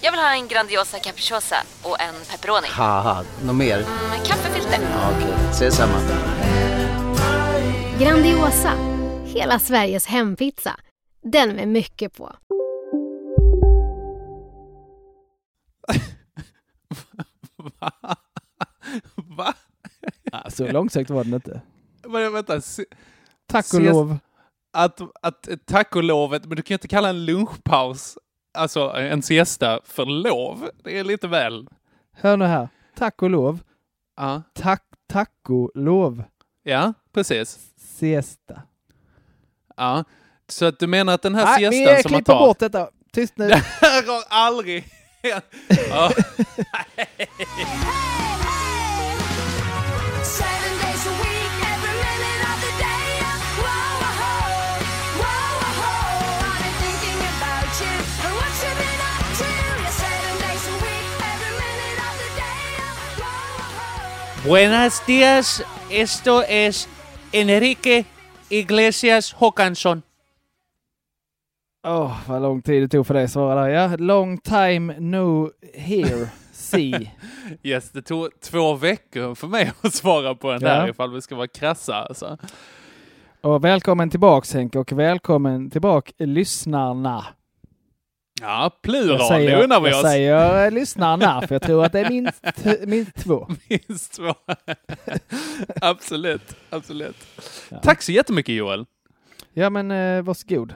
Jag vill ha en Grandiosa capriciosa och en pepperoni. haha, något mer? Med kaffefilter. Ja, Okej, ses samma. Grandiosa, hela Sveriges hempizza. Den med mycket på. Va? Ja, så långsökt var den inte. Men, vänta, se- Tack och Ses- lov. att, att tacolovet, men du kan ju inte kalla en lunchpaus, alltså en siesta, för lov. Det är lite väl. Hör nu här. Tack och lov. Ja, Tack, taco, lov. ja precis. Siesta. Ja. Så att du menar att den här Nej, vi siestan som man tar... bort detta. Tyst nu. Det här har aldrig hänt. Ja. Buenos días, esto es Enrique Iglesias Håkansson. Åh, vad lång tid det tog för dig att svara där. Ja, long time no here. See. Yes, det tog två veckor för mig att svara på den Ja. där ifall vi ska vara krassa alltså. Och välkommen tillbaks Henke och välkommen tillbaka lyssnarna. Ja, plural, Jag säger, det undrar vi jag oss. säger eh, lyssnarna för jag tror att det är minst, minst två. Minst två. absolut, absolut. Ja. Tack så jättemycket Joel. Ja men eh, varsågod.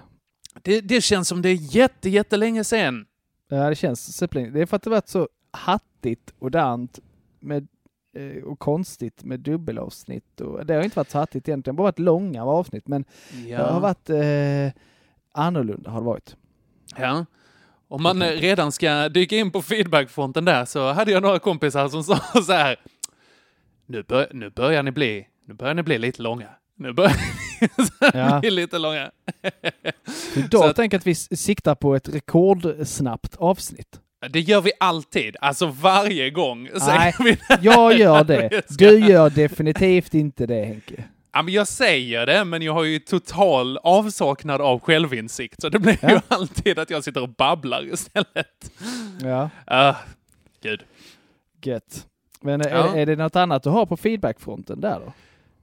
Det, det känns som det är jätte, jättelänge sedan. Ja det känns superlänge. Det är för att det varit så hattigt och dant med, eh, och konstigt med dubbelavsnitt. Och, det har inte varit så hattigt egentligen, bara varit långa avsnitt men det har varit eh, annorlunda har det varit. Ja. Om man eh, redan ska dyka in på feedbackfronten där så hade jag några kompisar som sa så här. Nu, bör, nu börjar ni bli, nu börjar ni bli lite långa. Nu börjar ni Ja. bli lite långa. Idag att- tänker att vi siktar på ett rekordsnabbt avsnitt. Det gör vi alltid, alltså varje gång. Nej, vi. Jag gör det. Du gör definitivt inte det Henke. Ja, men jag säger det, men jag har ju total avsaknad av självinsikt, så det blir ju Ja. alltid att jag sitter och babblar istället. Ja, Ah, gud. gött. Men är, Ja. är det något annat du har på feedbackfronten där då?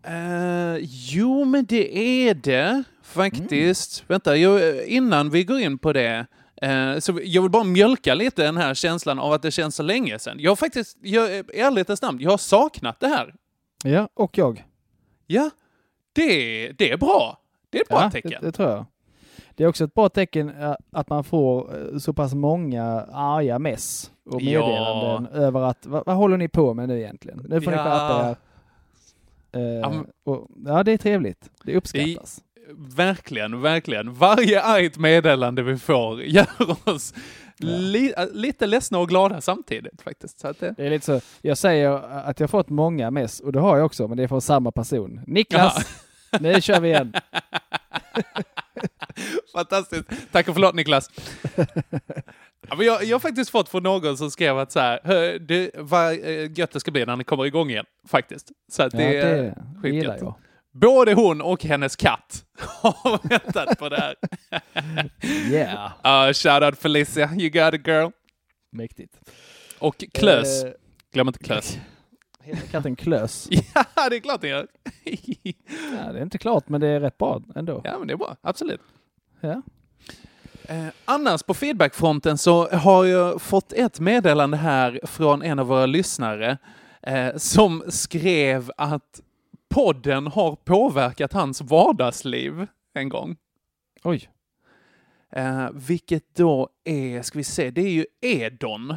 Eh, jo, men det är det faktiskt. Vänta, jag, innan vi går in på det, eh, så jag vill bara mjölka lite den här känslan av att det känns så länge sedan. Jag har faktiskt, jag, i ärlighetens namn, jag har saknat det här. Ja, och jag. Ja, det, det är bra. Det är ett bra ja, tecken. Det, det tror jag. Det är också ett bra tecken eh, att man får eh, så pass många arga mess och Ja. meddelanden över att vad, vad håller ni på med nu egentligen? Nu får ni Ja. skärpa er. Ja, men- och, ja, det är trevligt. Det uppskattas. Verkligen, verkligen. Varje argt meddelande vi får gör oss li, äh, lite ledsna och glada samtidigt faktiskt. Så det, Det är lite så, jag säger att jag fått många mess och det har jag också, men det är från samma person. Niklas, nu kör vi igen. Fantastiskt. Tack och förlåt Niklas. Ja, men jag, jag har faktiskt fått från någon som skrev att så här, "Hö, det, vad eh, gött det ska bli när ni kommer igång igen, faktiskt. Så att Ja, det, det, är det skitgött. gillar jag. Både hon och hennes katt har väntat på det här. Yeah, Uh, shout out Felicia, you got it girl. mäktigt. Och Klös. Eh, Glöm inte Klös. Heter katten Klös? Ja, det är klart den gör. Ja, det är inte klart, men det är rätt bra ändå. ja, men det är bra. Absolut. Ja. Eh, annars på feedbackfronten så har jag fått ett meddelande här från en av våra lyssnare eh, som skrev att podden har påverkat hans vardagsliv en gång. Oj. Eh, vilket då är, ska vi se, det är ju Edon.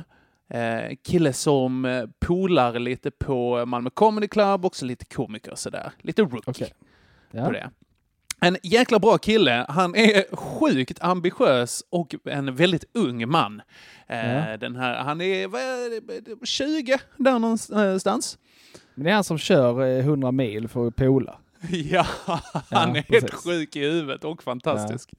Eh, kille som eh, polar lite på Malmö Comedy Club, också lite komiker och sådär. Lite rook på Ja. det. En jäkla bra kille. Han är sjukt ambitiös och en väldigt ung man. Eh, Ja. Den här, han är är det, 20 där någonstans. Men det är han som kör eh, 100 mil för att pola. Ja, han är helt precis. sjuk i huvudet och fantastisk.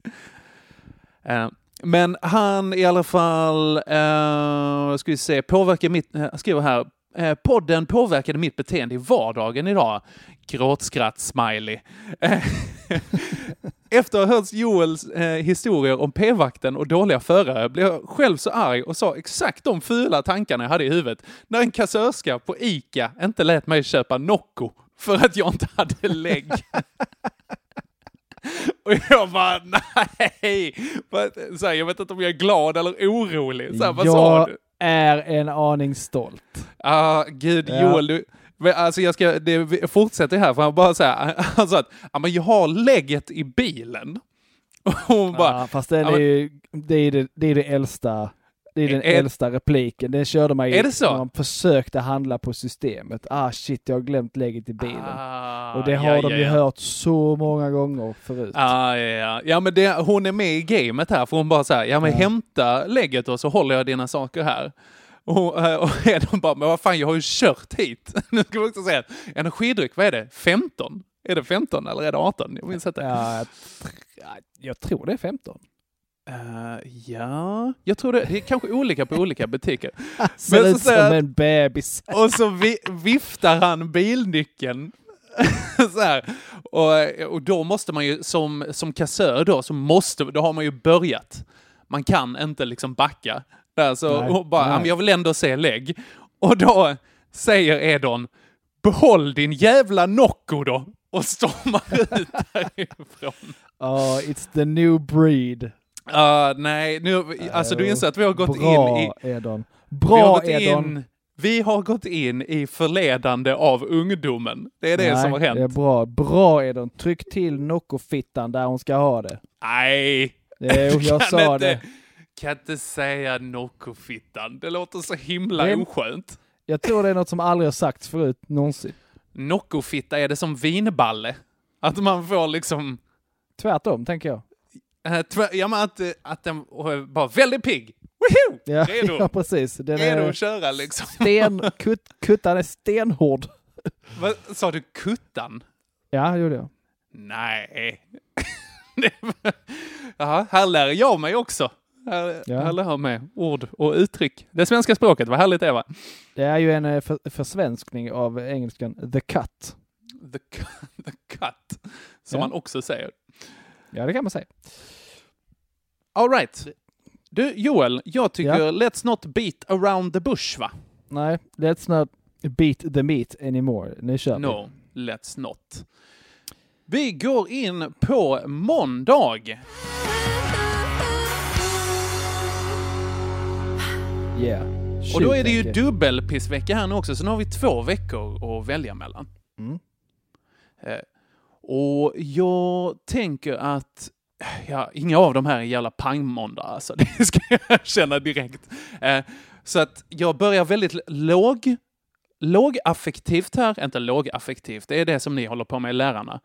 Eh, men han i alla fall, uh, ska vi se, påverkar mitt, uh, skriver här, eh, podden påverkade mitt beteende i vardagen idag. Gråtskratt, smiley. Eh, Efter att ha hört Joels eh, historier om p-vakten och dåliga förare blev jag själv så arg och sa exakt de fula tankarna jag hade i huvudet när en kassörska på ICA inte lät mig köpa Nocco för att jag inte hade lägg. Och jag bara, nej! Så här, jag vet inte om jag är glad eller orolig. Så här, vad sa jag du? är en aning stolt. Ah, gud, Ja. Joel, du... Alltså jag ska, det fortsätter här, för han bara säga, han sa att ja, men jag har lägget i bilen. Och hon bara, ja, fast den är men- ju, det är det, det är det äldsta. Det är den Är- äldsta repliken. Den körde man ju när man försökte handla på systemet. Ah shit, jag har glömt läget i bilen. ah, och det har ja, de ja, ju ja. hört så många gånger förut. Ja, ja, ja. ja men det, hon är med i gamet här, för hon bara så här, ja men Ja. hämta lägget och så håller jag dina saker här. Och, eh, och de bara, men vad fan, jag har ju kört hit. Nu ska vi också säga, energidryck, vad är det? 15? Är det 15 eller är det 18? Jag minns inte. Ja, jag tror det är 15. Eh, ja, jag tror det, det är kanske olika på olika butiker. Ser så ut som en bebis. Och så vi, viftar han bilnyckeln. Och, och då måste man ju som, som kassör då, så måste, då har man ju börjat. Man kan inte liksom backa. Där, så, Nej, bara, nej. "Ja, men jag vill ändå se lägg. Och då säger Edon, behåll din jävla Nocco då! Och stormar ut därifrån. Ja, it's the new breed. Ah, nej, nu, alltså du inser att vi har gått Bra, in i... Edon. Vi har, Bra, gått Edon. in, vi har gått in i förledande av ungdomen. Det är det Nej, som har hänt. Det är bra. Bra, Edon. Tryck till Nocco-fittan där hon ska ha det. Nej! Jo, jag Kan sa inte, det. Kan inte säga Nocco-fittan. Det låter så himla Det oskönt. Jag tror det är något som aldrig har sagts förut någonsin. Nocco-fitta, är det som vinballe? Att man får liksom... Tvärtom, tänker jag. Eh, Ja, men att, eh, att den bara väldigt pigg. Woho! Ja, Redo! ja precis. Den Redo är att köra liksom. sten, kut, kuttan är stenhård. Vad sa du? Kuttan? Ja, det gjorde jag. Nej. Var- Jaha, här lär jag mig också. Här, Ja. här lär jag mig ord och uttryck. Det svenska språket, vad härligt det var. Det är ju en eh, för, försvenskning av engelskan the cut. The, the cut, som Ja. man också säger. Ja, det kan man säga. All right. Du, Joel, jag tycker Ja. let's not beat around the bush, va? Nej, let's not beat the meat anymore. Nu kör vi. No, let's not. Vi går in på måndag. Yeah. Och då är det ju dubbelpissvecka här nu också, så nu har vi två veckor att välja mellan. Mm. Eh, och jag tänker att ja, inga av de här är jävla pangmåndag, alltså. Det ska jag känna direkt. Eh, så att jag börjar väldigt låg, lågaffektivt här. Inte lågaffektivt, det är det som ni håller på med i lärarna.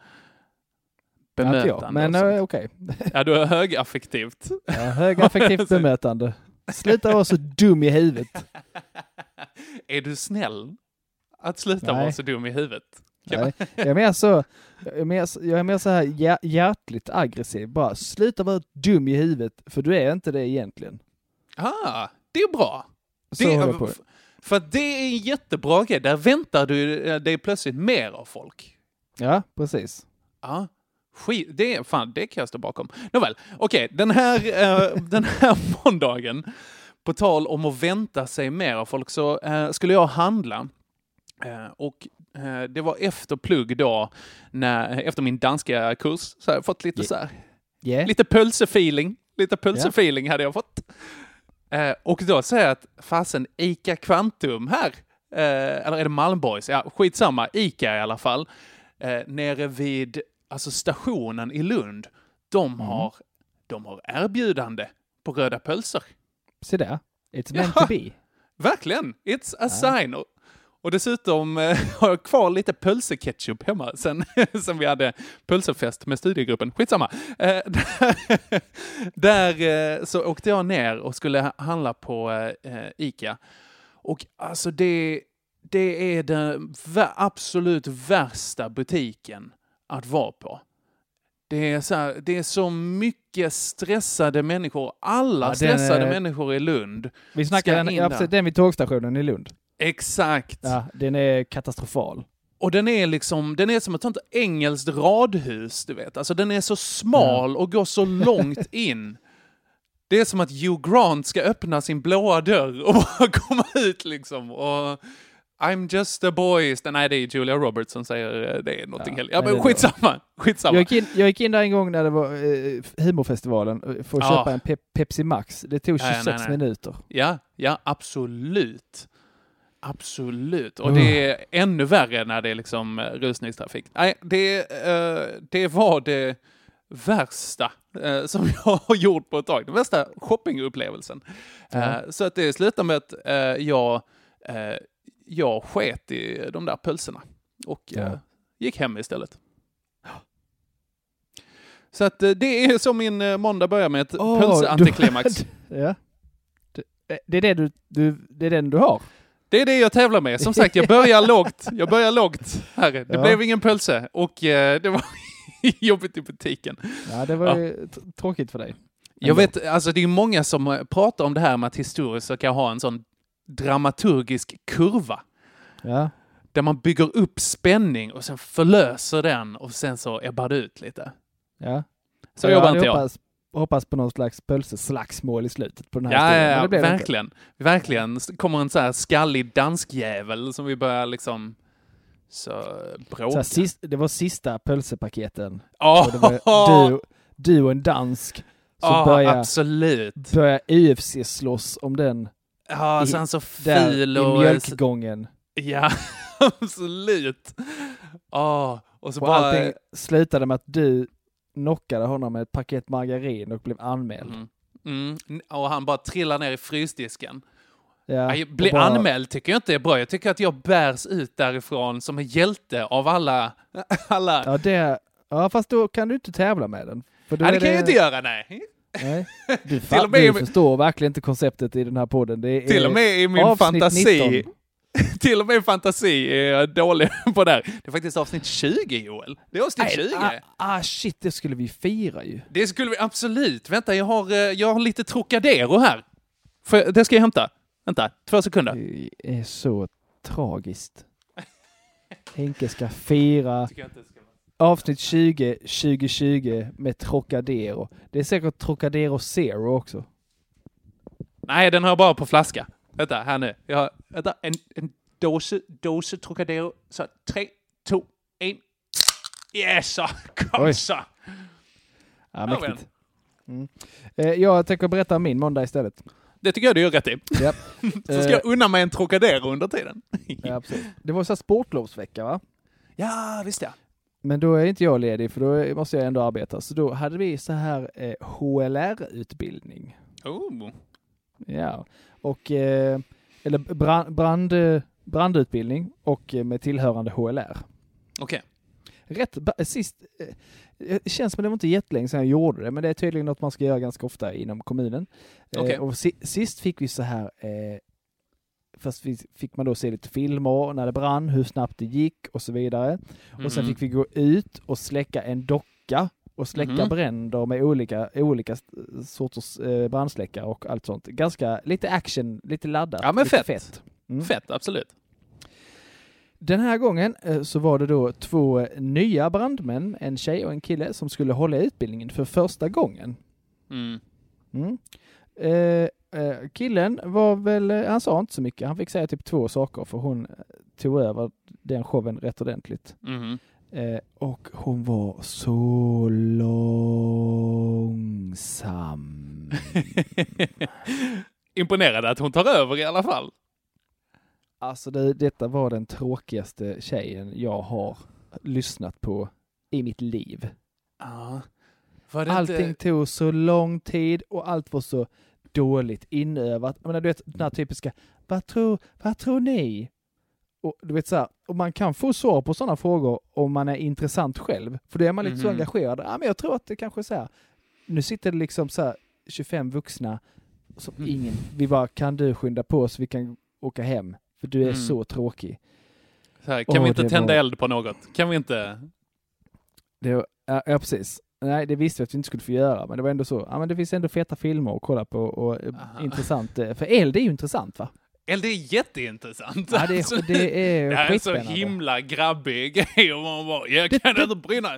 Ja, inte jag, Bemötande men eh, okej. Ja, du är högaffektivt. Ja, högaffektivt bemötande. Sluta vara så dum i huvudet. är du snäll? Att sluta Nej. vara så dum i huvudet? Nej, jag är mer så, jag är mer, jag är mer så här hjär- hjärtligt aggressiv. Bara sluta vara dum i huvudet, för du är inte det egentligen. Ah, det är bra. Så det, jag på. För det är en jättebra grej. Där väntar du eh, dig plötsligt mer av folk. Ja, precis. Ja. Skit, det, fan, det kan jag stå bakom. Nåväl, okej, den, här, eh, den här måndagen, på tal om att vänta sig mer av folk, så eh, skulle jag handla. Eh, och eh, det var efter plugg då, när, efter min danska kurs, så har jag fått lite Yeah. så här, Yeah. Lite pölsefeeling. Lite pölsefeeling hade jag fått. Eh, och då säger jag att fasen, ICA Kvantum här, eh, eller är det Malmborgs? Ja, skitsamma, ICA i alla fall, eh, nere vid alltså stationen i Lund, de har, de har erbjudande på röda pölser. Se där. It's meant Ja. to be. Verkligen, it's a sign. Och, Och dessutom eh, har jag kvar lite pölseketchup hemma sen, sen vi hade pölsefest med studiegruppen. Skitsamma. Eh, där där eh, så åkte jag ner och skulle handla på ICA. Och alltså det, det är den absolut värsta butiken att vara på. Det är, så här, det är så mycket stressade människor. Alla Ja, stressade är- människor i Lund. Vi snackar den, den vid tågstationen i Lund. Exakt. Ja, den är katastrofal. Och den är liksom, den är som ett sånt engelskt radhus, du vet. Alltså den är så smal och går så långt in. Det är som att Hugh Grant ska öppna sin blåa dörr och bara komma ut liksom. Och I'm just a boy. Nej, det är Julia Roberts som säger eh, det är någonting Ja. Ja, men skitsamma. Skitsamma. Jag gick, in, jag gick in där en gång när det var eh, humorfestivalen eh, för att Ja. köpa en pe Pepsi Max. Det tog Ja, ja, 26 nej, nej. minuter. Ja, ja, absolut. Absolut. Och Oh. det är ännu värre när det är liksom eh, rusningstrafik. Nej, det, eh, det var det värsta eh, som jag har gjort på ett tag. Den värsta shoppingupplevelsen. Eh, så att det slutade med att eh, jag, jag sket i de där pölserna och Ja. gick hem istället. Så att det är som min måndag börjar med ett Åh, pölseantiklimax. Ja. Det, det är det du, du, det är den du har? Det är det jag tävlar med. Som sagt, jag börjar lågt. Jag börjar lågt. Här. Det Ja. blev ingen pölse och eh, det var jobbigt i butiken. Ja, det var Ja. ju tråkigt för dig. Jag Ändå. vet, alltså det är många som eh, pratar om det här med att historiskt så kan ha en sån dramaturgisk kurva. Ja. Där man bygger upp spänning och sen förlöser den och sen så ebbar det ut lite. ja. Så jag jobbar inte jag. Hoppas, hoppas på någon slags pölseslagsmål i slutet på den här Ja, historien, ja, ja det det inte. verkligen. Verkligen. kommer en så här skallig danskjävel som vi börjar liksom så Så bråka. här, sist, det var sista pölsepaketen. Och det var du, du och en dansk som Ja, började, absolut. började UFC slåss om den Ja, I- så han så där fil i och... mjölkgången. Ja, absolut. Ja, och så Och bara... allting slutade med att du knockade honom med ett paket margarin och blev anmäld. Mm. Mm. Och han bara trillar ner i frysdisken. Ja, Ja, bli bara- anmäld tycker jag inte är bra. Jag tycker att jag bärs ut därifrån som en hjälte av alla... alla... Ja, det, ja, fast då kan du inte tävla med den. För då Nej, det kan jag inte göra, nej. Nej. Du, fa- med- du förstår verkligen inte konceptet i den här podden. Det är, Till och med i min fantasi... 19. Till och med fantasi är dålig på det här. Det är faktiskt avsnitt 20, Joel. Det är avsnitt Nej, 20. ah, ah, shit, det skulle vi fira ju. Det skulle vi absolut. Vänta, jag har, eh, jag har lite Trocadero här. Jag, det ska jag hämta. Vänta, två sekunder. Det är så tragiskt. Henke ska fira avsnitt 20 2020 med Trocadero. Det är säkert Trocadero Zero också. Nej, den har jag bara på flaska. Vänta, här nu. Jag har, vänta, en, en dose, dose Trocadero. Så, tre, två, en. Yes, så. Kom Oj. så. Ja, mäktigt. Mm. Eh, Jag tänker berätta om min måndag istället. Det tycker jag du gör rätt i. Japp. Så ska jag unna mig en Trocadero under tiden. Ja. Det var så här sportlovsvecka va? Ja, visst ja. Men då är inte jag ledig för då måste jag ändå arbeta. Så då hade vi så här eh, HLR-utbildning. Oh. Ja, och eh, eller brand, brand, eh, brandutbildning och eh, med tillhörande HLR. Okej. Rätt ba- sist, eh, det känns som det var inte jättelänge sedan jag gjorde det, men det är tydligen något man ska göra ganska ofta inom kommunen. Eh, Okej. och si, sist fick vi så här, eh, först fi- fick man då se lite filmer när det brann, hur snabbt det gick och så vidare. Och sen Mhm. fick vi gå ut och släcka en docka och släcka Mhm. bränder med olika, olika sorters eh, brandsläckare och allt sånt. Ganska, lite action, lite laddat. Ja, men lite fett. Mm. Fett, absolut. Den här gången eh, så var det då två eh, nya brandmän, en tjej och en kille, som skulle hålla utbildningen för första gången. Mm. Mm. Eh, killen var väl, han sa inte så mycket, han fick säga typ två saker för hon tog över den showen rätt ordentligt. Eh, och hon var så långsam. Imponerad att hon tar över i alla fall. Alltså det, detta var den tråkigaste tjejen jag har lyssnat på i mitt liv. Det Allting inte... tog så lång tid och allt var så dåligt inövat. Jag menar, du vet den här typiska, vad tror, vad tror ni? Och, du vet så här, och man kan få svar på sådana frågor om man är intressant själv. För då är man lite så Mhm. engagerad. Ja, men jag tror att det kanske är så här, nu sitter det liksom så här 25 vuxna, som Mm. ingen, vi bara, kan du skynda på så vi kan åka hem? För du är Mm. så tråkig. Så här, kan Åh, vi inte tända var- eld på något? Kan vi inte? Det var, ja, ja, precis. Nej, det visste vi att vi inte skulle få göra, men det var ändå så. Ja, men det finns ändå feta filmer att kolla på och eh, Aha. intressant. eh, För eld är ju intressant va? Eld är jätteintressant. Ja, det, Alltså, är, det är det här är så himla grabbig grej och man bara, jag Det- kan det- inte brinna.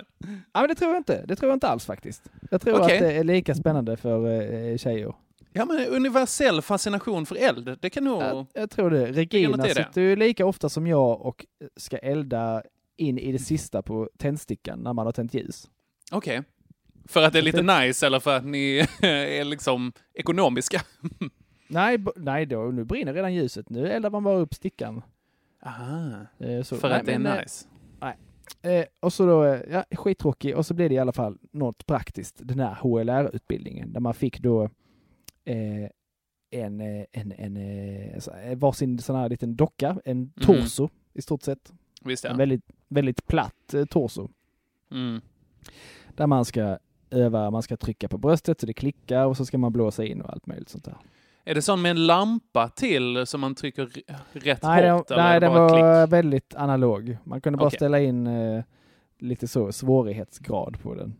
Ja, men det tror jag inte. Det tror jag inte alls faktiskt. Jag tror Okej. att det är lika spännande för eh, tjejer. Ja men universell fascination för eld, det kan nog... Jag, jag tror det. Regina det det. sitter ju lika ofta som jag och ska elda in i det sista på tändstickan när man har tänt ljus. Okej. För att det är lite nice eller för att ni är liksom ekonomiska? Nej, nej då, nu brinner redan ljuset. Nu eldar man bara upp stickan. Aha. Eh, så. För Nej, att det är men, eh, nice? Eh, och så då, ja, skittråkig. Och så blev det i alla fall något praktiskt, den här HLR-utbildningen, där man fick då eh, en, en, en, eh, varsin sån här liten docka, en torso i stort sett. Visst En ja. väldigt, väldigt platt torso. Mm. Där man ska öva, man ska trycka på bröstet så det klickar och så ska man blåsa in och allt möjligt sånt där. Är det sån med en lampa till som man trycker rätt Nej, den, hårt? är nej, den var klick? väldigt analog. Man kunde bara Okej. ställa in eh, lite så svårighetsgrad på den.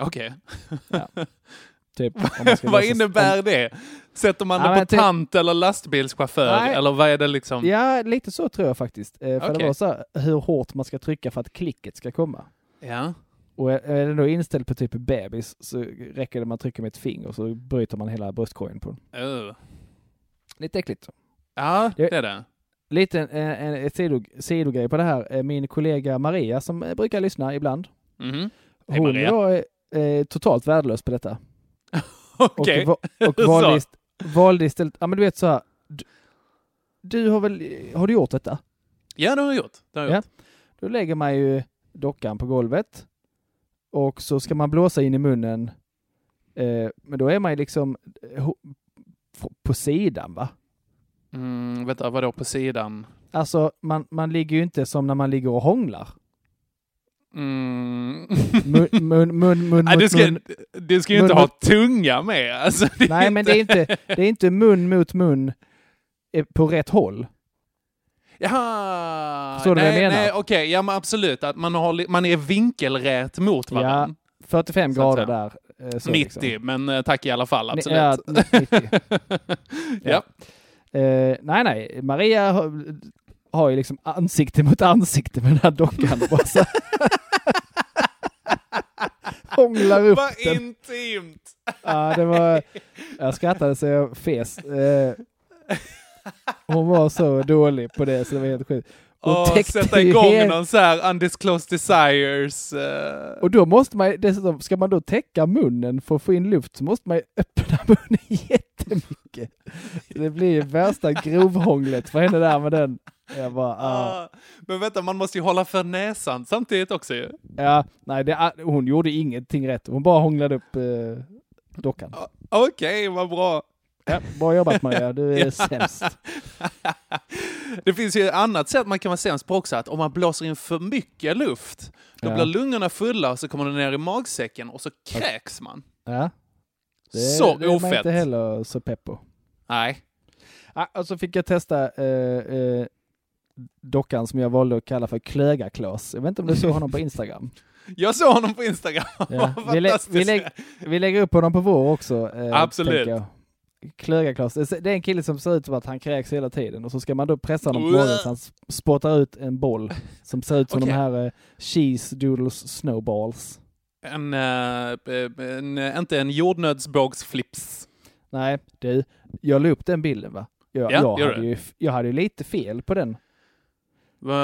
Okej. Typ, om man ska vad innebär det? Sätter man Ja, det på typ- tant eller lastbilschaufför? Nej. Eller vad är det liksom? Ja, lite så tror jag faktiskt. Eh, för Okej. det var så här, hur hårt man ska trycka för att klicket ska komma. Ja. Och är- är den då inställd på typ bebis så räcker det man trycker med ett finger så bryter man hela bröstkorgen på den. Uh. Lite äckligt. Ja, Det- är det. Lite en, en, ett sido, sidogrej på det här. Eh, Min kollega Maria som eh, brukar lyssna ibland. Hej, Hon Maria. var eh, totalt värdelös på detta. Okej. Och, och valde, ist, valde istället, ja men du vet så här. Du, du har väl, har du gjort detta? Ja, det har jag gjort. Det har jag Ja. gjort. Då lägger man ju dockan på golvet och så ska man blåsa in i munnen. Eh, men då är man ju liksom eh, på sidan va? Mm, vänta, vadå på sidan? Alltså man, man ligger ju inte som när man ligger och hånglar. Mm. Mun, mun, mun, mun, Nej, du ska, mun. du ska ju mun inte ha tunga med. Alltså, Nej men det är inte, det är inte mun mot mun eh, på rätt håll. Jaha! Förstår du vad jag menar? Nej, okej, ja men absolut. Att man, har, man är vinkelrät mot varandra. 45 Så att grader säga. där. eh, så 90, liksom. men eh, tack i alla fall. Absolut. Ja, 90. ja. Eh, nej, nej. Maria har, har ju liksom ansikte mot ansikte med den här dockan. Hånglar upp Vad den. intimt! Ja, det var... Jag skrattade så jag fes. Eh, hon var så dålig på det så det var helt sjukt. Och sätta igång hel- någon så här undisclosed desires. eh, Och då måste man dessutom, ska man då täcka munnen för att få in luft så måste man ju öppna munnen jättemycket. Det blir ju värsta grovhånglet för henne där med den. Jag bara, ah. ah. Men vänta, man måste ju hålla för näsan samtidigt också ju. Ja, nej, det, hon gjorde ingenting rätt. Hon bara hånglade upp eh, dockan. Okej, vad bra. Ja, bra jobbat Maria, du är sämst. Det finns ju ett annat sätt man kan vara sämst på också, att om man blåser in för mycket luft, då Ja. blir lungorna fulla och så kommer det ner i magsäcken och så kräks man. Ja. Det, Så det är man ofett. inte heller så pepp på. Nej. Ja, och så fick jag testa eh, eh, dockan som jag valde att kalla för Klöga-Klas. Jag vet inte om du såg honom på Instagram? Jag såg honom på Instagram. Ja, vi, lä vi, lä vi lägger upp honom på vår också. Eh, Absolut. Klöga-Klas. Det är- en kille som ser ut som att han kräks hela tiden och så ska man då pressa honom på morgonen så han spottar ut en boll som ser ut som Okej. de här eh, cheese doodles snowballs. En, eh, en, eh, inte en jordnötsbågsflips. Nej, du, jag la upp den bilden va? Jag, Ja, jag, hade ju, jag hade ju lite fel på den.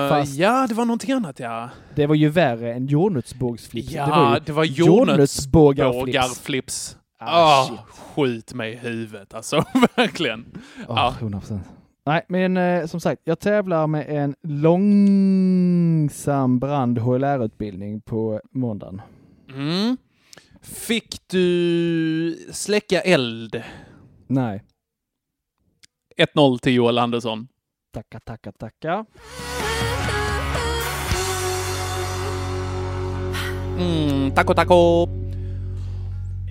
Fast- Ja, det var någonting annat ja. Det var ju värre än jordnötsbågsflips. Ja, det var ju det var jordnötsbågarflips. Ah, Ah, shit. skjut mig i huvudet alltså, verkligen. Oh, Ja. 100%. Nej, men eh, som sagt, jag tävlar med en långsam brand HLR-utbildning på måndagen. Mm. Fick du släcka eld? Nej. 1-0 till Joel Andersson. Tacka, tacka, tacka. Mm, taco, taco.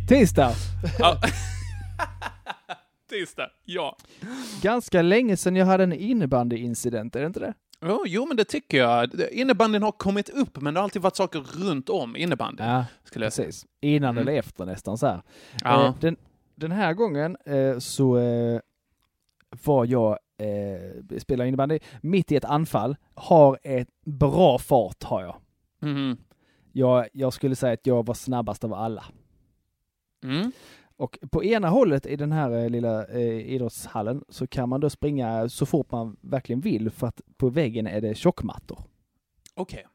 Tisdag. Ja. Tisdag, ja. Ganska länge sedan jag hade en innebandyincident, är det inte det? Oh, jo, men det tycker jag. Innebandyn har kommit upp, men det har alltid varit saker runt om innebandyn. Ja, skulle jag säga. precis. Innan Mm. eller efter nästan så här. Ja. Eh, den, den här gången eh, så eh, var jag, eh, spelar innebandy, mitt i ett anfall, har ett bra fart har jag. Mhm. jag. Jag skulle säga att jag var snabbast av alla. Mm. Och på ena hållet i den här eh, lilla eh, idrottshallen så kan man då springa så fort man verkligen vill för att på väggen är det tjockmattor. Okej.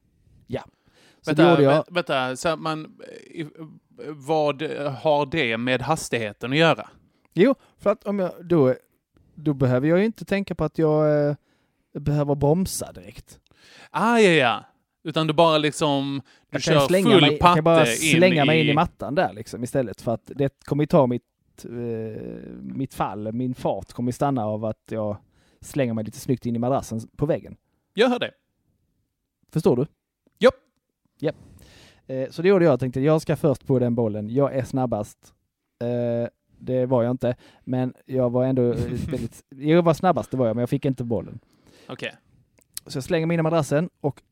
Så Vänta, det gjorde jag. vä- vänta, så man, i- vad har det med hastigheten att göra? Jo, för att om jag då, då behöver jag ju inte tänka på att jag eh, behöver bromsa direkt. Ah, ja, ja. Utan du bara liksom, du Jag kör slänga full mig, jag patte kan bara in slänga mig in i... i mattan där liksom istället för att det kommer ju ta mitt, eh, mitt fall, min fart kommer stanna av att jag slänger mig lite snyggt in i madrassen på väggen. Jag hör det. Förstår du? Japp. Japp. Eh, så det gjorde jag. Jag tänkte jag ska först på den bollen. Jag är snabbast. Eh, det var jag inte, men jag var ändå eh, väldigt... Jag var snabbast, det var jag, men jag fick inte bollen. Okej. Så jag slänger mig in i madrassen och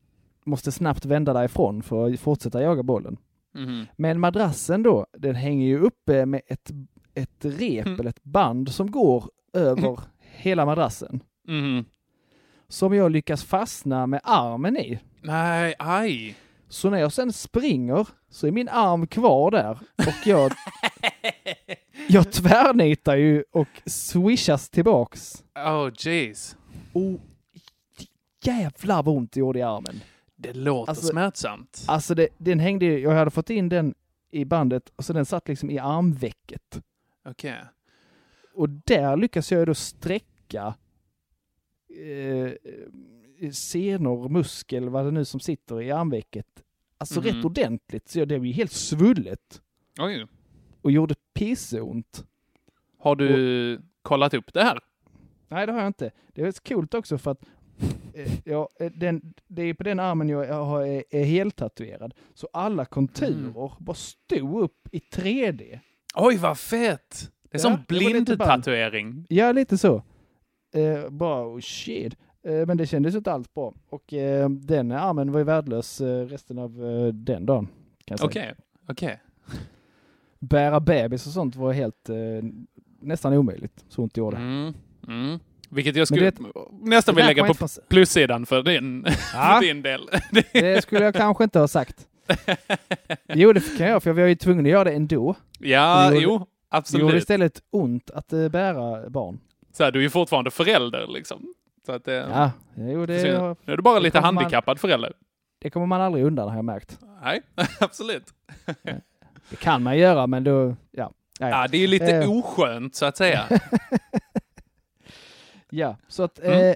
måste snabbt vända därifrån för att fortsätta jaga bollen. Mhm. Men madrassen då, den hänger ju uppe med ett, ett rep Mm. eller ett band som går över hela madrassen. Mhm. Som jag lyckas fastna med armen i. Nej, aj. Så när jag sen springer så är min arm kvar där och jag, jag tvärnitar ju och swishas tillbaks. Oh, jeez. Och jävlar vad ont det gjorde i armen. Det låter Alltså- smärtsamt. Alltså det, den hängde ju, jag hade fått in den i bandet och så den satt liksom i armvecket. Okej. Och där lyckas jag då sträcka eh, senor, muskel, vad det nu som sitter i armvecket. Alltså Mhm. rätt ordentligt, så det blev helt svullet Oj. och gjorde pisseont. Har du kollat upp det här? Nej, det har jag inte. Det är coolt också för att eh, ja, eh, den, det är på den armen jag, jag har, är, är heltatuerad. Så alla konturer bara stod upp i 3D. Oj, vad fett! Det är Ja, som blindtatuering. Ja, lite så. Eh, bara oh shit. Eh, men det kändes inte alls bra. Och eh, den armen var ju värdelös eh, resten av den dagen. Jag. Okej, okej. Bära bebis och sånt var helt nästan omöjligt. Så ont gjorde det. Mm. Mm. Vilket jag skulle det- nästan Det vill lägga på inte plussidan för din, Ja. för din del. Det skulle jag kanske inte ha sagt. Jo, det kan jag, för jag var ju tvungen att göra det ändå. ja, Det gjorde- jo, Det gjorde absolut. istället ont att eh, bära barn. Så här, du är ju fortfarande förälder liksom. Så att, eh, Ja, jo, det, så nu är du bara lite kommer man- handikappad förälder. det kommer man aldrig undan har jag märkt. Nej, absolut. Det kan man göra, men då, ja. Ja, det är ju lite Eh. oskönt så att säga. Ja så att, Mm. eh,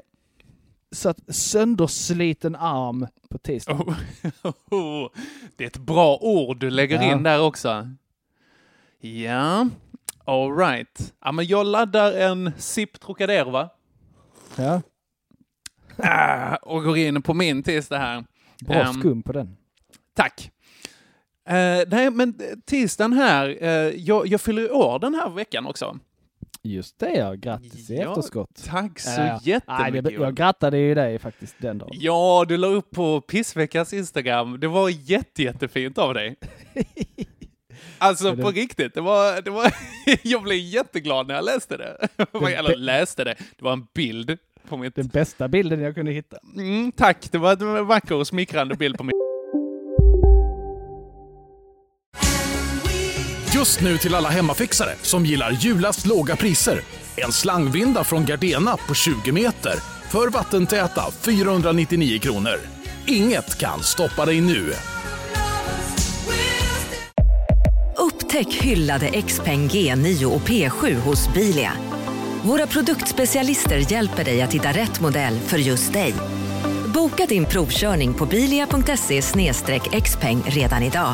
så att söndersliten arm på tisdag. Oh. Det är ett bra ord du lägger Ja. in där också. Ja, all right. Ja, men jag laddar en SIP Trocadero, va? Ja, Ah, och går in på min tisdag här. bra Ehm, skum på den. Tack. Eh, nej, men tisdagen här, eh, jag, jag fyller år den här veckan också. Just det ja, grattis i Ja, efterskott. Tack så. Nej, jättemycket. det, jag grattade ju dig faktiskt den dagen. Ja, du la upp på Pissveckans Instagram. Det var jätte, jättefint av dig. Alltså det- på riktigt, det var, det var jag blev jätteglad när jag läste det. Eller läste det, det var en bild på mitt... Den bästa bilden jag kunde hitta. Mm, tack, det var en vacker och smickrande bild på mitt... Just nu till alla hemmafixare som gillar Julas låga priser. En slangvinda från Gardena på 20 meter för vattentäta 499 kronor. Inget kan stoppa dig nu. Upptäck hyllade XPeng G9 och P7 hos Bilia. Våra produktspecialister hjälper dig att hitta rätt modell för just dig. Boka din provkörning på bilia.se xpeng redan idag.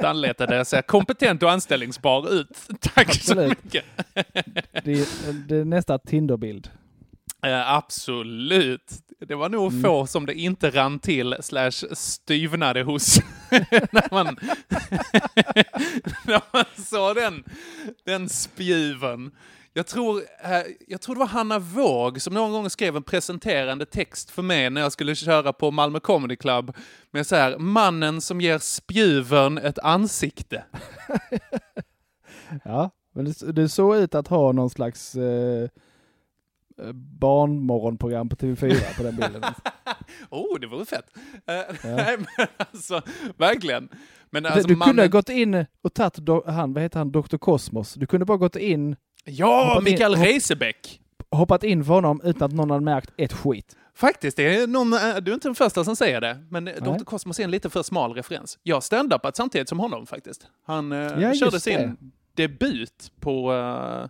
Han letade ser kompetent och anställningsbar ut. Tack Absolut. så mycket. det, är, det är nästa Tinderbild. Eh, absolut. Det var nog mm. få som det inte rann till slash styvnade hos när, man när man såg den, den spjuven. Jag tror, eh, jag tror det var Hanna Våg som någon gång skrev en presenterande text för mig när jag skulle köra på Malmö Comedy Club med så här, mannen som ger spjuven ett ansikte. ja, men det, det såg ut att ha någon slags eh, barnmorgonprogram på TV4 på den bilden. oh, det vore fett. Uh, ja. Nej, men alltså, verkligen. Men alltså, du mannen... kunde ha gått in och tagit, han, vad heter han, Dr. Kosmos. Du kunde bara gått in Ja, Mikael Reisebäck! Hoppat in för honom utan att någon hade märkt ett skit. Faktiskt, det är någon, eh, du är inte den första som säger det, men Nej. Dr. Cosmos är en lite för smal referens. Jag stand-upat samtidigt som honom faktiskt. Han eh, ja, körde sin debut på uh,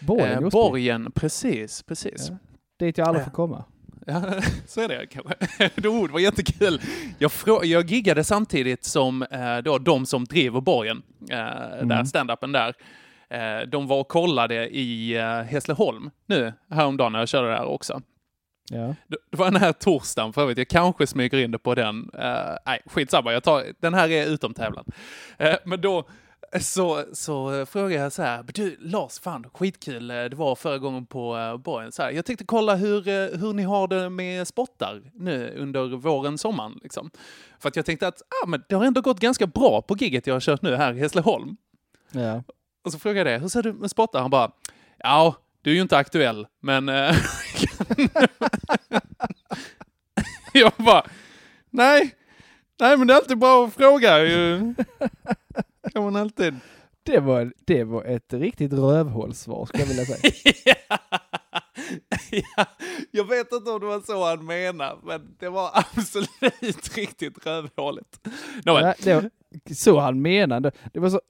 Borgen, eh, Borgen. Precis, precis. Ja. Dit jag aldrig får komma. Ja, så är det kanske. det var jättekul. Jag, jag giggade samtidigt som eh, då, de som driver Borgen, eh, mm. där stand-upen där. Eh, de var och kollade i eh, Hässleholm nu häromdagen när jag körde där också. Ja. Det var den här torsdagen för övrigt, jag kanske smyger in det på den. Uh, nej, skitsamma, jag tar, den här är utom tävlan. Uh, men då så, så frågade jag så här, du Lars, fan skitkul det var förra gången på uh, Borgen. Så här, jag tänkte kolla hur, hur ni har det med spottar nu under våren, sommaren. Liksom. För att jag tänkte att ah, men det har ändå gått ganska bra på gigget jag har kört nu här i Hässleholm. Ja. Och så frågade jag det, hur ser du med spottar? Han bara, ja, du är ju inte aktuell, men... Eh, jag bara, nej, nej men det är alltid bra att fråga ju. kan man alltid. Det var, det var ett riktigt rövhålssvar skulle jag vilja säga. ja, jag vet inte om det var så han menade, men det var absolut riktigt rövhåligt. No, ja, det var så han menade. Det var så,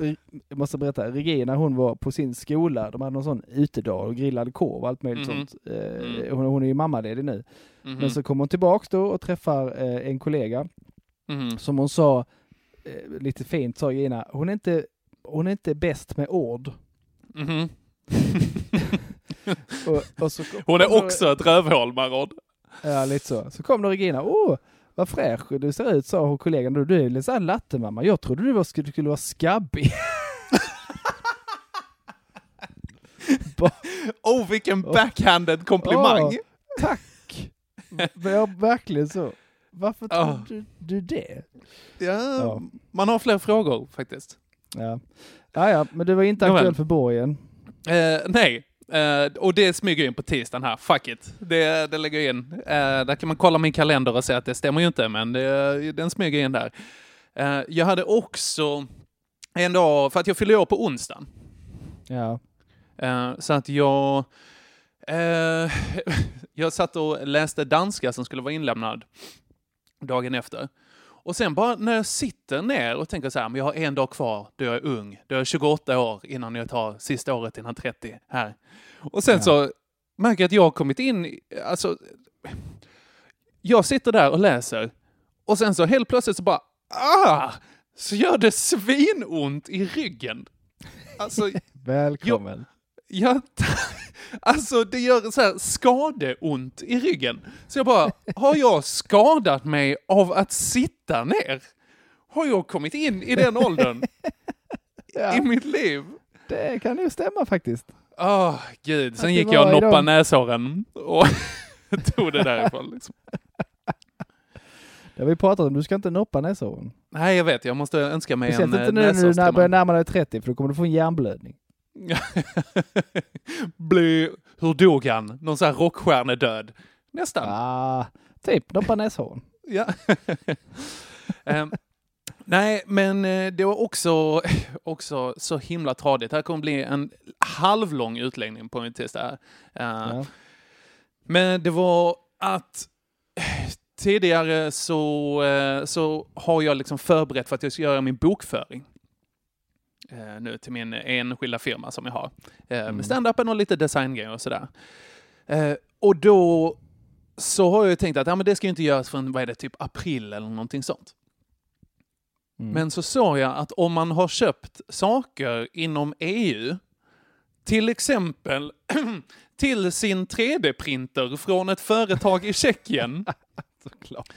jag måste berätta, Regina hon var på sin skola, de hade någon sån utedag och grillade korv och allt möjligt mm. sånt. Eh, hon, hon är ju mammaledig nu. Mm. Men så kom hon tillbaks då och träffar eh, en kollega mm. som hon sa, eh, lite fint sa Regina, hon är inte, hon är inte bäst med ord. Mm. och, och så, hon är också ett rövhål, Marod. Ja, lite så. Så kom då Regina, åh, vad fräsch du ser ut, sa hon kollegan. Du, du är lite såhär lattemamma. Jag trodde du, var, skulle, skulle vara skabbig. oh, vilken backhanded komplimang! Oh, tack! Ja, verkligen så. Varför tror oh. du, du det? Ja, ja, man har fler frågor faktiskt. Ja, ja, ja men du var inte aktuell för borgen. Eh, nej, Uh, och det smyger in på tisdagen här. Fuck it. Det, det lägger jag in. Uh, där kan man kolla min kalender och se att det stämmer ju inte, men det, den smyger in där. Uh, jag hade också en dag, för att jag fyller år på onsdagen. Ja. så att jag... jag satt och läste danska som skulle vara inlämnad dagen efter. Och sen bara när jag sitter ner och tänker så här, men jag har en dag kvar då jag är ung, då jag är 28 år innan jag tar sista året innan 30 här. Och sen ja. så märker jag att jag har kommit in, alltså, jag sitter där och läser och sen så helt plötsligt så bara, ah, så gör det svinont i ryggen. Alltså, Välkommen. Jag, alltså det gör så här skadeont i ryggen. Så jag bara, har jag skadat mig av att sitta ner? Har jag kommit in i den åldern ja. i mitt liv? Det kan ju stämma faktiskt. Åh, oh, gud. Sen gick jag och noppade de... näshåren och tog det därifrån. Liksom. Det har vi pratat om, du ska inte noppa näshåren. Nej, jag vet. Jag måste önska mig Speciellt en inte nu när du börjar närma dig 30, för då kommer du få en hjärnblödning. Bli, hur dog han? Någon sån här rockstjärnedöd? Nästan. Ah, typ, noppa näshåren. ja. um, Nej, men eh, det var också, också så himla tradigt. Det här kommer bli en halvlång utläggning på mitt test. Här. Uh, ja. Men det var att tidigare så, eh, så har jag liksom förberett för att jag ska göra min bokföring. Eh, nu till min enskilda firma som jag har. Eh, Mm. Med stand-upen och lite designgrejer och sådär. Eh, och då så har jag ju tänkt att ja, men det ska ju inte göras förrän, vad är det, typ april eller någonting sånt. Mm. Men så såg jag att om man har köpt saker inom EU, till exempel till sin 3D-printer från ett företag i Tjeckien, Såklart.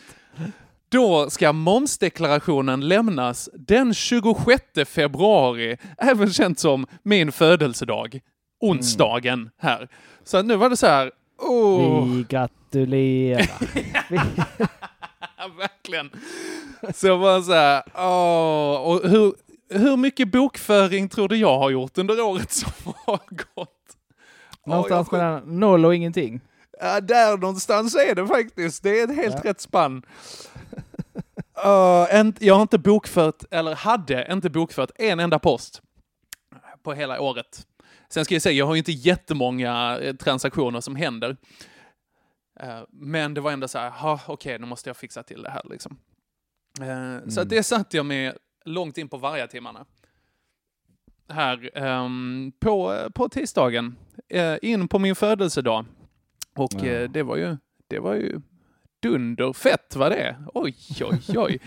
Då ska momsdeklarationen lämnas den 26 februari, även känt som min födelsedag, onsdagen här. Så nu var det så här, åh, Vi gratulerar. Ja, verkligen. Så var så här, åh, och hur, hur mycket bokföring tror du jag har gjort under året som har gått? Någonstans jag- mellan noll och ingenting. Ja, där någonstans är det faktiskt. Det är ett helt rätt spann. Uh, en, jag har inte bokfört, eller hade inte bokfört en enda post på hela året. Sen ska jag säga, jag har ju inte jättemånga eh, transaktioner som händer. Eh, men det var ändå så här, "Ha, okej, nu måste jag fixa till det här liksom. Eh, Så att det satt jag med långt in på varje timmarna. Här ehm, på, på tisdagen, eh, in på min födelsedag. Och Ja. det var ju, det var ju dunderfett var det. Oj, oj, oj.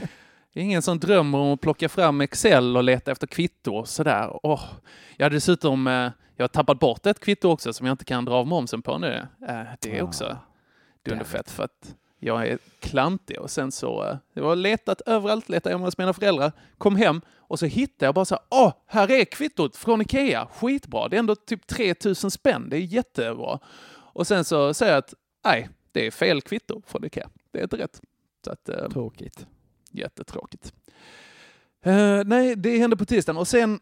Det är ingen som drömmer om att plocka fram Excel och leta efter kvitto och sådär. Åh, jag har dessutom eh, jag har tappat bort ett kvitto också som jag inte kan dra av momsen på nu. Eh, det är också dunderfett för att jag är klantig och sen så, eh, jag har letat överallt, letat hemma hos mina föräldrar, kom hem och så hittade jag bara så här, åh, här är kvittot från Ikea, skitbra, det är ändå typ 3000 spänn, det är jättebra. Och sen så säger jag att, nej, det är fel kvitto från Ikea, det är inte rätt. Så att, eh, Tråkigt. Jättetråkigt. Eh, nej, det hände på tisdagen och sen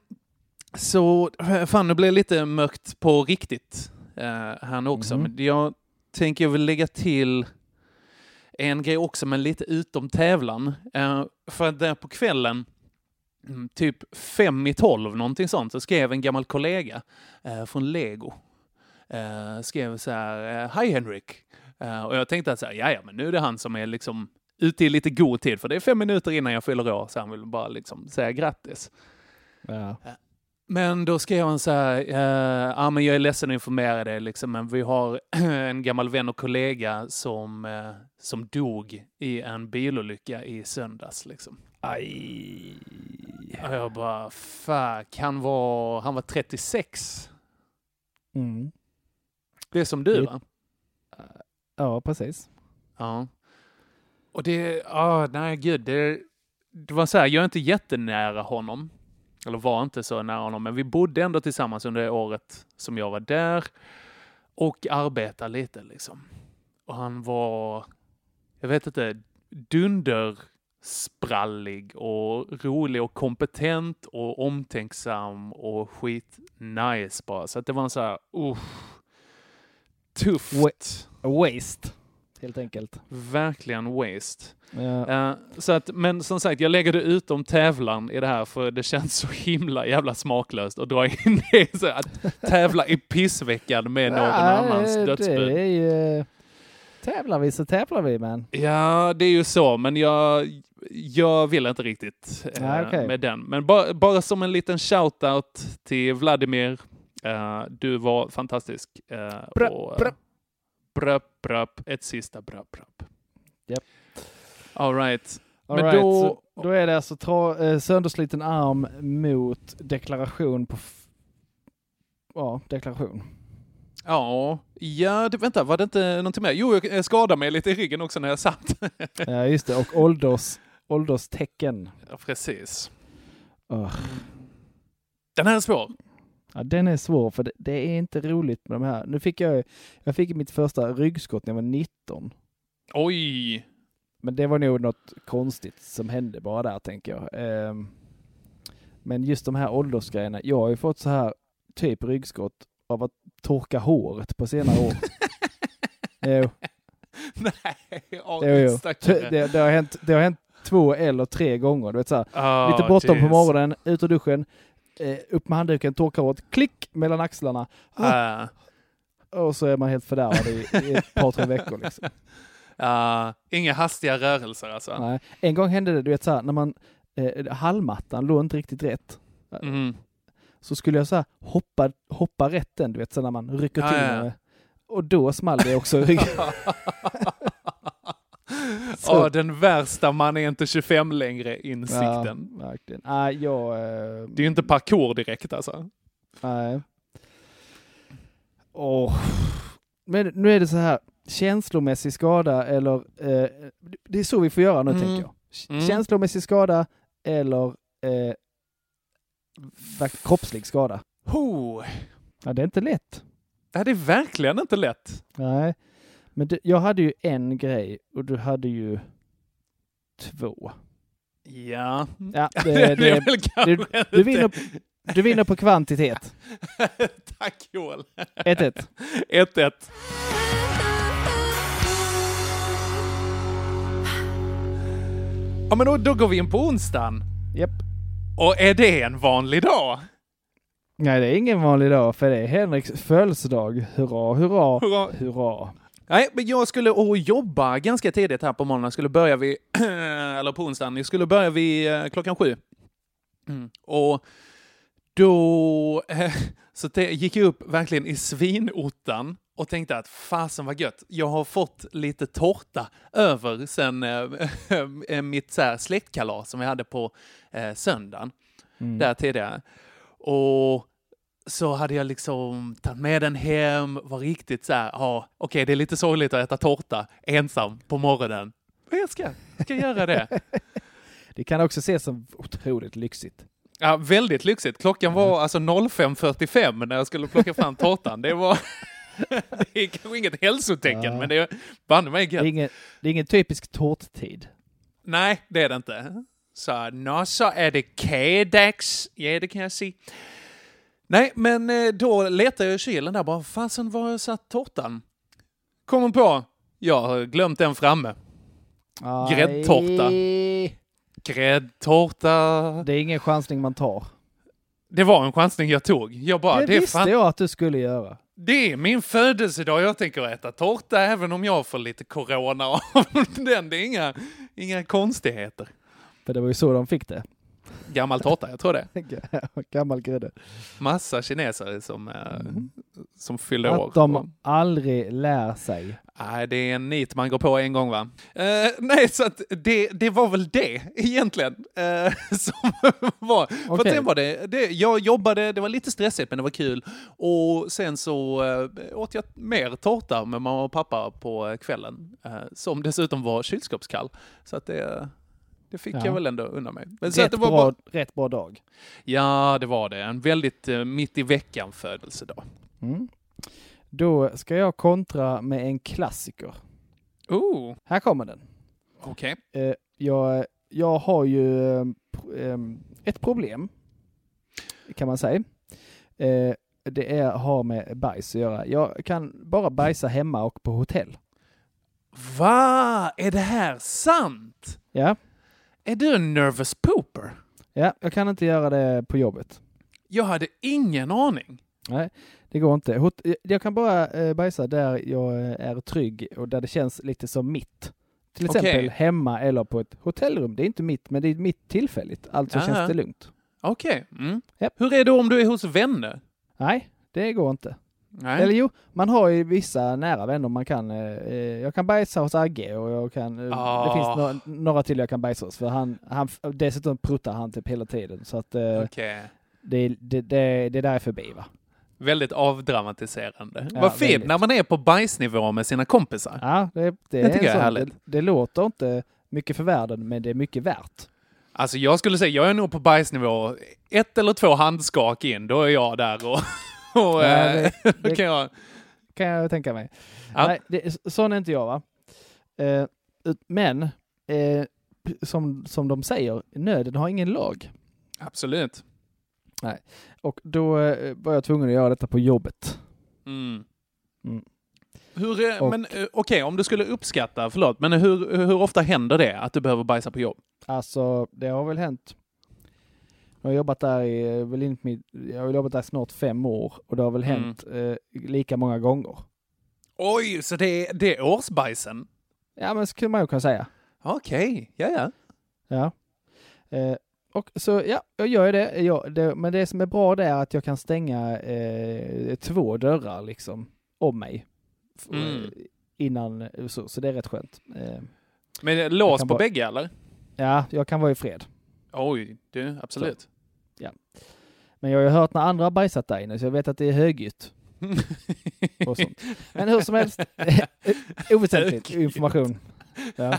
så, eh, fan nu blev det lite mörkt på riktigt uh, här nu också, Mhm. men jag tänker jag vill lägga till en grej också, men lite utom tävlan. Eh, för där på kvällen, mm, typ fem i tolv, någonting sånt, så skrev en gammal kollega eh, från Lego. Eh, skrev så här, eh, Hej Henrik! Eh, och jag tänkte att så här, "Ja, men nu är det han som är liksom ute i lite god tid, för det är fem minuter innan jag fyller år, så han vill bara liksom säga grattis. Ja. Men då skrev han så här, eh, ja men jag är ledsen att informera dig liksom, men vi har en gammal vän och kollega som, eh, som dog i en bilolycka i söndags liksom. Aj. Och jag bara, fuck, han var, han var 36. Mm. Det är som du Det- va? Ja, precis. Ja. Och det, ja, nej gud, det, det var så här, jag är inte jättenära honom. Eller var inte så nära honom, men vi bodde ändå tillsammans under det året som jag var där. Och arbetade lite liksom. Och han var, jag vet inte, dundersprallig och rolig och kompetent och omtänksam och skit nice bara. Så att det var en så här, usch, tufft. Waste, helt enkelt. Verkligen waste. Ja. Eh, så att, men som sagt, jag lägger det utom tävlan i det här för det känns så himla jävla smaklöst att dra in det så att tävla i pissveckan med någon annans det dödsbud. ju... Tävlar vi så tävlar vi, man. Ja, det är ju så, men jag, jag vill inte riktigt eh, Nej, okej. med den. Men bara, bara som en liten shout-out till Vladimir. Eh, du var fantastisk. Uh, Bröp, och, eh, bröp. bröp, bröp, ett sista bröp, bröp. Japp. All right. All Men right, då- så, då är det alltså tra, eh, söndersliten arm mot deklaration på... Ja, deklaration. Ja, ja det, vänta, var det inte någonting mer? Jo, jag skadade mig lite i ryggen också när jag satt. Ja, just det. Och ålders, ålderstecken. Ja, precis. Ugh. Den här är svår. Ja, den är svår för det, det är inte roligt med de här. Nu fick jag, jag fick mitt första ryggskott när jag var 19. Oj! Men det var nog något konstigt som hände bara där tänker jag. Ehm, men just de här åldersgrejerna. Jag har ju fått så här typ ryggskott av att torka håret på senare år. jo, Nej, åh, jo, jo. Det, det, har hänt, det har hänt två eller tre gånger. Du vet, så här, Ah, lite bråttom på morgonen, ut ur duschen, eh, upp med handduken, torka håret, klick mellan axlarna. Ah, Ah, och så är man helt fördärvad i, i ett par, tre veckor. Liksom. Uh, inga hastiga rörelser alltså? Nej. En gång hände det, du vet så här, när man, eh, hallmattan låg inte riktigt rätt. Mm. Så skulle jag så här, hoppa, hoppa rätt den, du vet, så när man rycker till Ja, och då small det också i ryggen. Så- Åh, den värsta man är inte 25 längre insikten. Ja, verkligen. Nej, jag... Eh, Det är ju inte parkour direkt alltså. nej. Åh. Men nu är det så här, känslomässig skada eller... Eh, det är så vi får göra nu, Mm. tänker jag. Mm. Känslomässig skada eller eh, kroppslig skada. Oh. Ja, det är inte lätt. Nej, det är verkligen inte lätt. Nej, men det, jag hade ju en grej och du hade ju två. Ja. Ja, det, det är det, väl kanske du, du, vinner, på- du vinner på kvantitet. Tack Joel. 1-1. 1-1. Ja, men då, då går vi in på onsdagen. Japp. Och är det en vanlig dag? Nej, det är ingen vanlig dag för det är Henriks födelsedag. Hurra, hurra, Hurra. hurra. Nej, men jag skulle och jobba ganska tidigt här på morgonen. Jag skulle börja vid, eller på onsdagen, jag skulle börja vid eh, klockan sju. Mm. Och då eh, så det, gick jag upp verkligen i svinottan och tänkte att fasen vad gött, jag har fått lite tårta över sen eh, eh, mitt så här, släktkalas som vi hade på eh, söndagen Mm. där tidigare. Och så hade jag liksom tagit med den hem, var riktigt så här, ja, okej, det är lite sorgligt att äta tårta ensam på morgonen. Men jag ska, ska göra det. Det kan också ses som otroligt lyxigt. Ja, väldigt lyxigt. Klockan var alltså 05.45 när jag skulle plocka fram tårtan. Det var... det är kanske inget hälsotecken, Ja. men det är banne mig Det är gött. ingen, det är ingen typisk tårttid. Nej, det är det inte. Så nå så är det K-dags. Ja, det kan jag se. Nej, men eh, då letar jag i kylen där bara, fasen var har jag satt tårtan? Kommer på, jag har glömt den framme. Gräddtårta. Gräddtårta. Det är ingen chansning man tar. Det var en chansning jag tog. Jag bara, det det är visste fan jag att du skulle göra. Det är min födelsedag. Jag tänker äta tårta även om jag får lite corona av den. Det är inga, inga konstigheter. För det var ju så de fick det. Gammal tårta, jag tror det. Gammal grädde. Massa kinesare som, eh, som fyller år. Att de aldrig lär sig. Nej, det är en nit man går på en gång va? Eh, nej, så att det, det var väl det egentligen eh, som var. För att Okej. sen var det, det, jag jobbade, det var lite stressigt men det var kul. Och sen så eh, åt jag mer tårta med mamma och pappa på kvällen. Som dessutom var kylskåpskall. Så att det, det fick Ja. jag väl ändå undan mig. Men Rätt, det var bra, bara, rätt bra dag. ja, det var det. En väldigt eh, mitt i veckan födelsedag. Mm. Då ska jag kontra med en klassiker. Oh, Här kommer den. okej. Eh, jag, jag har ju eh, ehm, ett problem, kan man säga. Eh, det är, har med bajs att göra. Jag kan bara bajsa hemma och på hotell. Va? Är det här sant? Ja, Är du en nervous pooper? ja jag kan inte göra det på jobbet. Jag hade ingen aning. Nej, det går inte. Jag kan bara eh, bajsa där jag eh, är trygg och där det känns lite som mitt. Till exempel hemma eller på ett hotellrum. Det är inte mitt, men det är mitt tillfälligt. Alltså Aha. känns det lugnt. Okej. Mm. Japp. Hur är det om du är hos vänner? Nej, det går inte. Nej. Eller jo, man har ju vissa nära vänner man kan. Eh, eh, jag kan bajsa hos Agge och jag kan, eh, Ah. det finns några, några till jag kan bajsa hos. För han, han, dessutom pruttar han typ hela tiden. Så att eh, Okej. det, det, det, det där är förbi va. Väldigt avdramatiserande. Ja, Vad fint när man är på bajsnivå med sina kompisar. Ja, det, det, Det är tycker jag är härligt. Det, det låter inte mycket för världen, men det är mycket värt. Alltså jag skulle säga, jag är nog på bajsnivå ett eller två handskak in, då är jag där och, och Ja, eh, det- det- kan jag... Kan jag tänka mig. Ja. Nej, det, sån är inte jag va. Eh, men, eh, som, som de säger, nöden har ingen lag. Absolut. Och då eh, var jag tvungen att göra detta på jobbet. Mm. Mm. Hur, Och- men eh, okej, om du skulle uppskatta, förlåt, men hur, hur ofta händer det att du behöver bajsa på jobb? Alltså, det har väl hänt Jag har jobbat där i, väl inte mitt, jag har jobbat där snart fem år och det har väl Mm. hänt eh, lika många gånger. Oj, så det är, det är årsbajsen? Ja, men så skulle man ju kunna säga. Okej, ja ja. Ja. Eh, och så, ja, jag gör det. Jag, det. Men det som är bra det är att jag kan stänga eh, två dörrar liksom om mig. F- Mm. eh, Innan, så, så det är rätt skönt. Eh, Men lås på bara- bägge eller? ja, jag kan vara i fred. Oj, du, absolut. Men jag har ju hört när andra har bajsat där inne, så jag vet att det är högljutt. och sånt. Men hur som helst, oväsentligt information. Ja,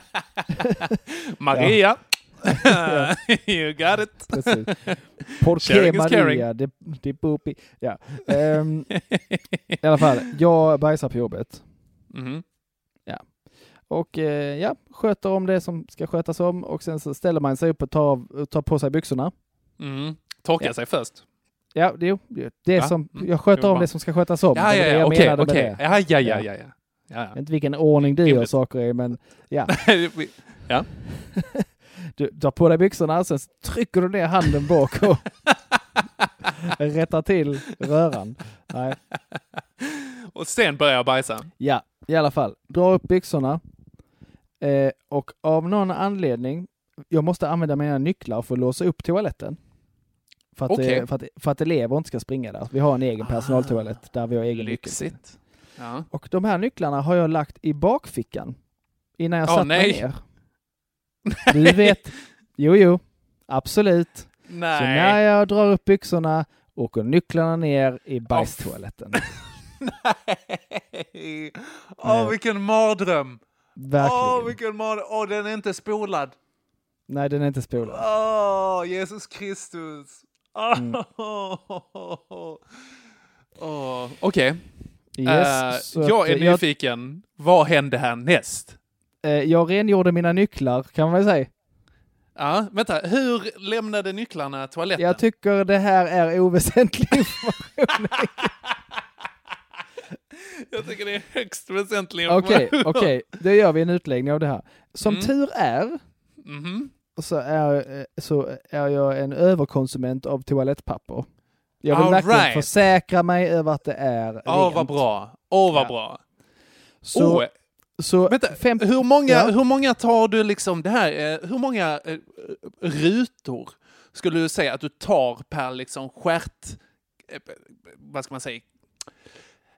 Maria! you got it! precis. Porque. Maria, det, det bopi. Ja. Ehm, I alla fall, jag bajsar på jobbet. Mhm. Och eh, ja, sköter om det som ska skötas om och sen så ställer man sig upp och tar, tar på sig byxorna. Mm. Torka Ja. sig först. Ja, det, det, Ja, som, mm. jag sköter var om det som ska skötas om. Ja, ja, ja, okej, okej. det. Ja, ja, ja, Ja. ja, ja. ja. Inte vilken ordning du gör saker i, men ja. Ja. Du tar på dig byxorna, sen trycker du ner handen bak och rättar till röran. Nej. Och sen börjar jag bajsa. Ja, i alla fall. Dra upp byxorna. Eh, och av någon anledning, jag måste använda mina nycklar för att låsa upp toaletten. För att, Okej. eh, för, att, för att elever inte ska springa där. Vi har en egen Ah, personaltoalett där vi har egen nyckel. Ja. Och de här nycklarna har jag lagt i bakfickan innan jag Åh, satt nej. mig ner. Du vet, jo jo, absolut. Så när Nej. jag drar upp byxorna åker nycklarna ner i bajstoaletten. Nej. Åh, vilken mardröm! Verkligen. Åh, vilken mardröm! Åh, den är inte spolad. Nej, den är inte spolad. Åh, Jesus Kristus! Åh, Mm. Åh, Okej, Yes, Eh, jag är eh, jag, nyfiken. Vad hände härnäst? eh, jag rengjorde mina nycklar kan man väl säga. Ja, vänta, hur lämnade nycklarna toaletten? Jag tycker det här är oväsentlig information. Jag tycker det är högst väsentlig Okej, okej, då gör vi en utläggning av det här. Som Mm. tur är Mhm. så är, eh, så är jag en överkonsument av toalettpapper. Jag vill All verkligen right. försäkra mig över att det är Åh, rent. vad bra. Åh, vad Ja. bra. Så, Åh, så Vänta, fem, hur många, Ja. hur många tar du liksom det här, eh, hur många eh, rutor skulle du säga att du tar per liksom eh, vad ska man säga,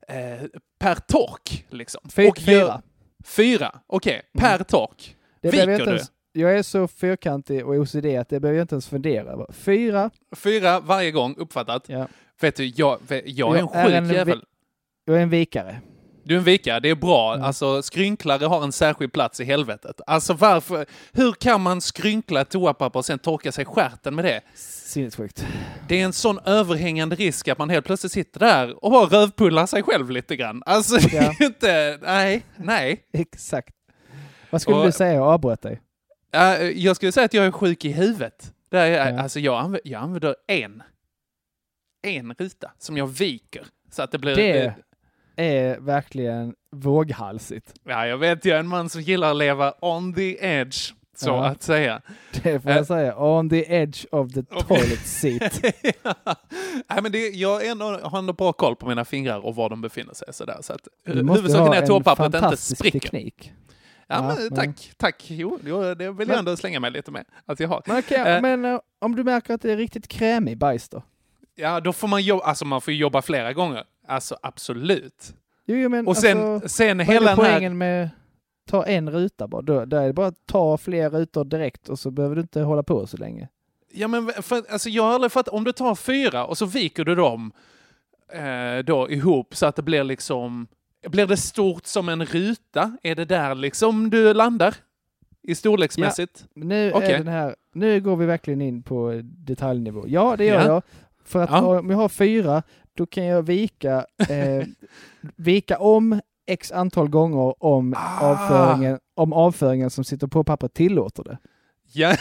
eh, per tork liksom? fy- Och gör- fyra. Fyra, okej, per tork. Det behöver jag, Viker inte du? ens, jag är så fyrkantig och OCD att det behöver jag inte ens fundera över. Fyra, Fyra varje gång, uppfattat. ja. Vet du, jag, jag är en Jag är sjuk en vi- jävel. jag är en vikare. Du är en vika, det är bra. Mm. Alltså skrynklare har en särskild plats i helvetet. Alltså varför, hur kan man skrynkla toapapper och sen torka sig stjärten med det? Sinnessjukt. Det är en sån överhängande risk att man helt plötsligt sitter där och bara rövpullar sig själv lite grann. Alltså det är Ja. inte, nej, nej. Exakt. Vad skulle Och- du säga? Jag avbröt dig. Uh, jag skulle säga att jag är sjuk i huvudet. Det är, Ja. Alltså jag, anv jag använder en, en ruta som jag viker. Så att det blir... Det är verkligen våghalsigt. Ja, jag vet, jag är en man som gillar att leva on the edge, så Ja. att säga. Det får Eh. jag säga. On the edge of the toilet seat. Nej, men det, jag ändå, har ändå bra koll på mina fingrar och var de befinner sig. Sådär, så att, Du hu- måste huvudsaken ha är att toapappret inte spricker. teknik. Ja, Ja, men, ja. tack, tack. Jo, det vill jag ändå slänga mig lite med att jag har. Men, okej, Eh. men eh, om du märker att det är riktigt krämig bajs då? Ja, då får man jobba, alltså man får jobba flera gånger. Alltså absolut. Jo, men Och sen, alltså, sen hela den här... med ta en ruta bara? Då, där är det bara att ta fler rutor direkt och så behöver du inte hålla på så länge. Ja, men för, alltså jag har aldrig fattat, om du tar fyra och så viker du dem eh, då ihop så att det blir liksom, blir det stort som en ruta? Är det där liksom du landar? I storleksmässigt? Nu, Okej. är den här, nu går vi verkligen in på detaljnivå. Ja, det gör Ja. jag. För att Ja. om jag har fyra, då kan jag vika, eh, vika om x antal gånger om, Ah. avföringen, om avföringen som sitter på pappret tillåter det. Ja.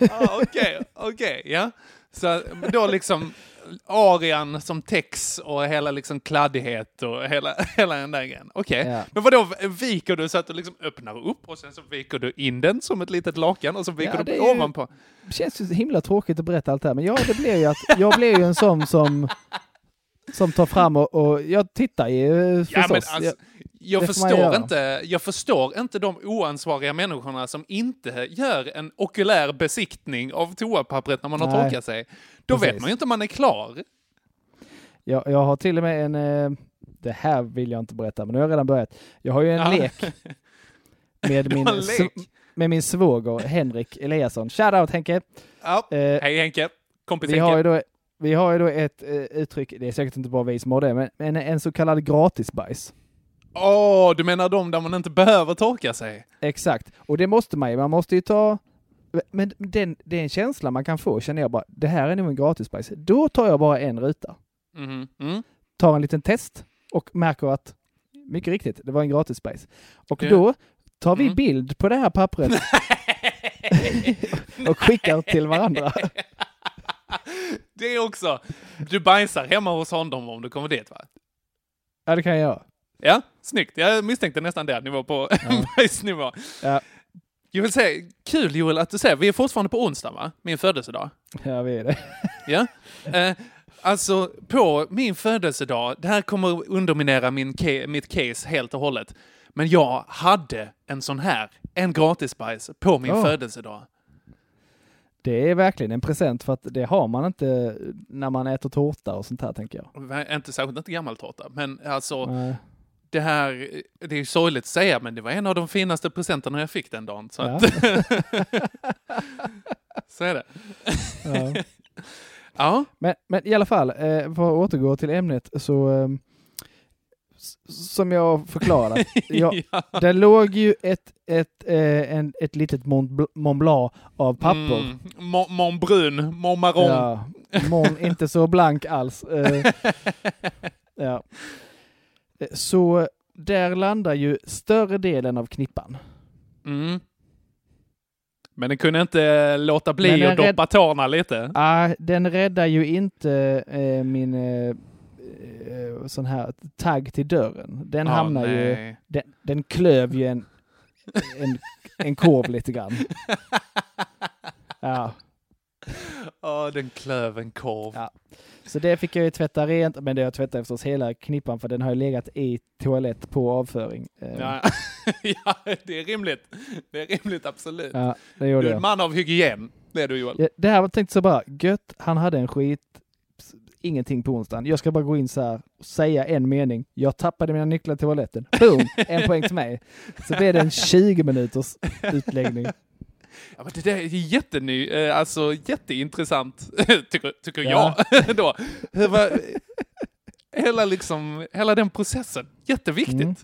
ah, Okej, okej, ja. Så då liksom arian som text och hela liksom kladdighet och hela, hela den där grejen. Okej, okay. ja. men vadå, viker du så att du liksom öppnar upp och sen så viker du in den som ett litet lakan och så viker ja, du ovanpå? Det känns ju himla tråkigt att berätta allt det här, men ja, det blir ju att jag blir ju en sån som som tar fram och, och jag tittar ju förstås. Ja, men alltså, jag förstår, inte, jag förstår inte de oansvariga människorna som inte gör en okulär besiktning av toapappret när man har torkat sig. Då Precis. vet man ju inte om man är klar. Jag, jag har till och med en, eh, det här vill jag inte berätta, men nu har jag redan börjat. Jag har ju en ja. lek med min, lek. med min svåger Henrik Eliasson. Shoutout Henke! Ja. Eh, Hej Henke! Kompis vi Henke! Har ju då, vi har ju då ett uh, uttryck, det är säkert inte bara vi som har det, men, men en så kallad gratisbajs. Åh, oh, du menar de där man inte behöver torka sig? Exakt, och det måste man ju. Man måste ju ta... Men den, det är en känsla man kan få, känner jag bara, det här är nog en gratisbajs. Då tar jag bara en ruta. Mm. Mm. Tar en liten test och märker att, mycket riktigt, det var en gratisbajs. Och mm. då tar vi bild på det här pappret och skickar till varandra. Det är också, du bajsar hemma hos honom om du kommer dit va? Ja, det kan jag göra. Ja, snyggt. Jag misstänkte nästan det, nivå på ja. bajsnivå. Ja. Jag vill säga, kul Joel att du säger, vi är fortfarande på onsdag va? Min födelsedag. Ja, vi är det. Ja. Eh, alltså, på min födelsedag, det här kommer underminera min mitt case helt och hållet. Men jag hade en sån här, en gratisbajs, på min oh. födelsedag. Det är verkligen en present för att det har man inte när man äter tårta och sånt här tänker jag. Inte särskilt inte gammal tårta, men alltså Nej. Det här, det är sorgligt att säga, men det var en av de finaste presenterna jag fick den dagen. Så, ja. att så är det. Ja. ja. Men, men i alla fall, eh, för att återgå till ämnet så eh, som jag förklarade. Jag, ja. Det låg ju ett, ett, eh, en, ett litet Mont, Mont Blanc av papper. Mm. Mont, Mont Brun, Mont Marron. Ja, Mont, inte så blank alls. Eh, ja. Så där landar ju större delen av knippan. Mm. Men den kunde inte låta bli att doppa tårna lite? Ah, den räddar ju inte eh, min eh, eh, sån här tagg till dörren. Den oh, hamnar nej. ju, den, den klöv ju en, en, en korv lite grann. Ja. Ja, oh, den klöv en korv. Ja. Så det fick jag ju tvätta rent, men det jag tvättade förstås hela knippan för den har ju legat i toalett på avföring. Eh. Ja, ja det är rimligt. Det är rimligt, absolut. Ja, det gjorde du är en man av hygien, det är du Joel. Ja, det här var tänkt så bara, gött, han hade en skit ingenting på onsdagen. Jag ska bara gå in så här och säga en mening. Jag tappade mina nycklar till toaletten. Boom! En poäng till mig. Så blev det en 20 minuters utläggning. Ja, men det där är jätteny, eh, alltså jätteintressant, tycker, tycker ja. jag då. Hela, liksom, hela den processen, jätteviktigt. Mm.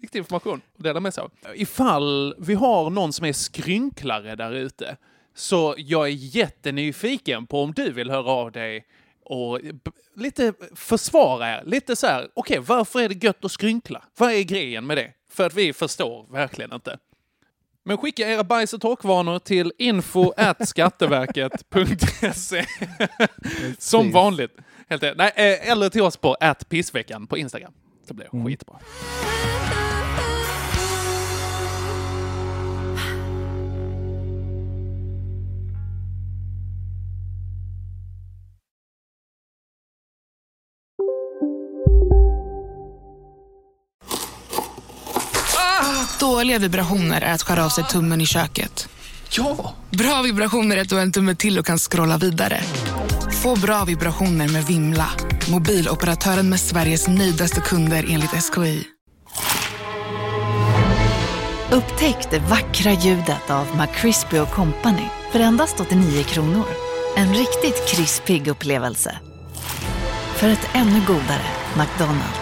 Viktig information att dela med sig av. Ifall vi har någon som är skrynklare där ute, så jag är jättenyfiken på om du vill höra av dig och lite försvara er. Lite så här, okej, okay, varför är det gött att skrynkla? Vad är grejen med det? För att vi förstår verkligen inte. Men skicka era bajs och torkvanor till info skatteverket.se Som vanligt. Helt Nej, eh, eller till oss på pissveckan på Instagram. Så blir det mm. skitbra. Dåliga vibrationer är att skära av sig tummen i köket. Ja! Bra vibrationer är att du har en tumme till och kan scrolla vidare. Få bra vibrationer med Vimla. Mobiloperatören med Sveriges nöjdaste kunder enligt SKI. Upptäck det vackra ljudet av McCrispy Company för endast 89 kronor. En riktigt krispig upplevelse. För ett ännu godare McDonalds.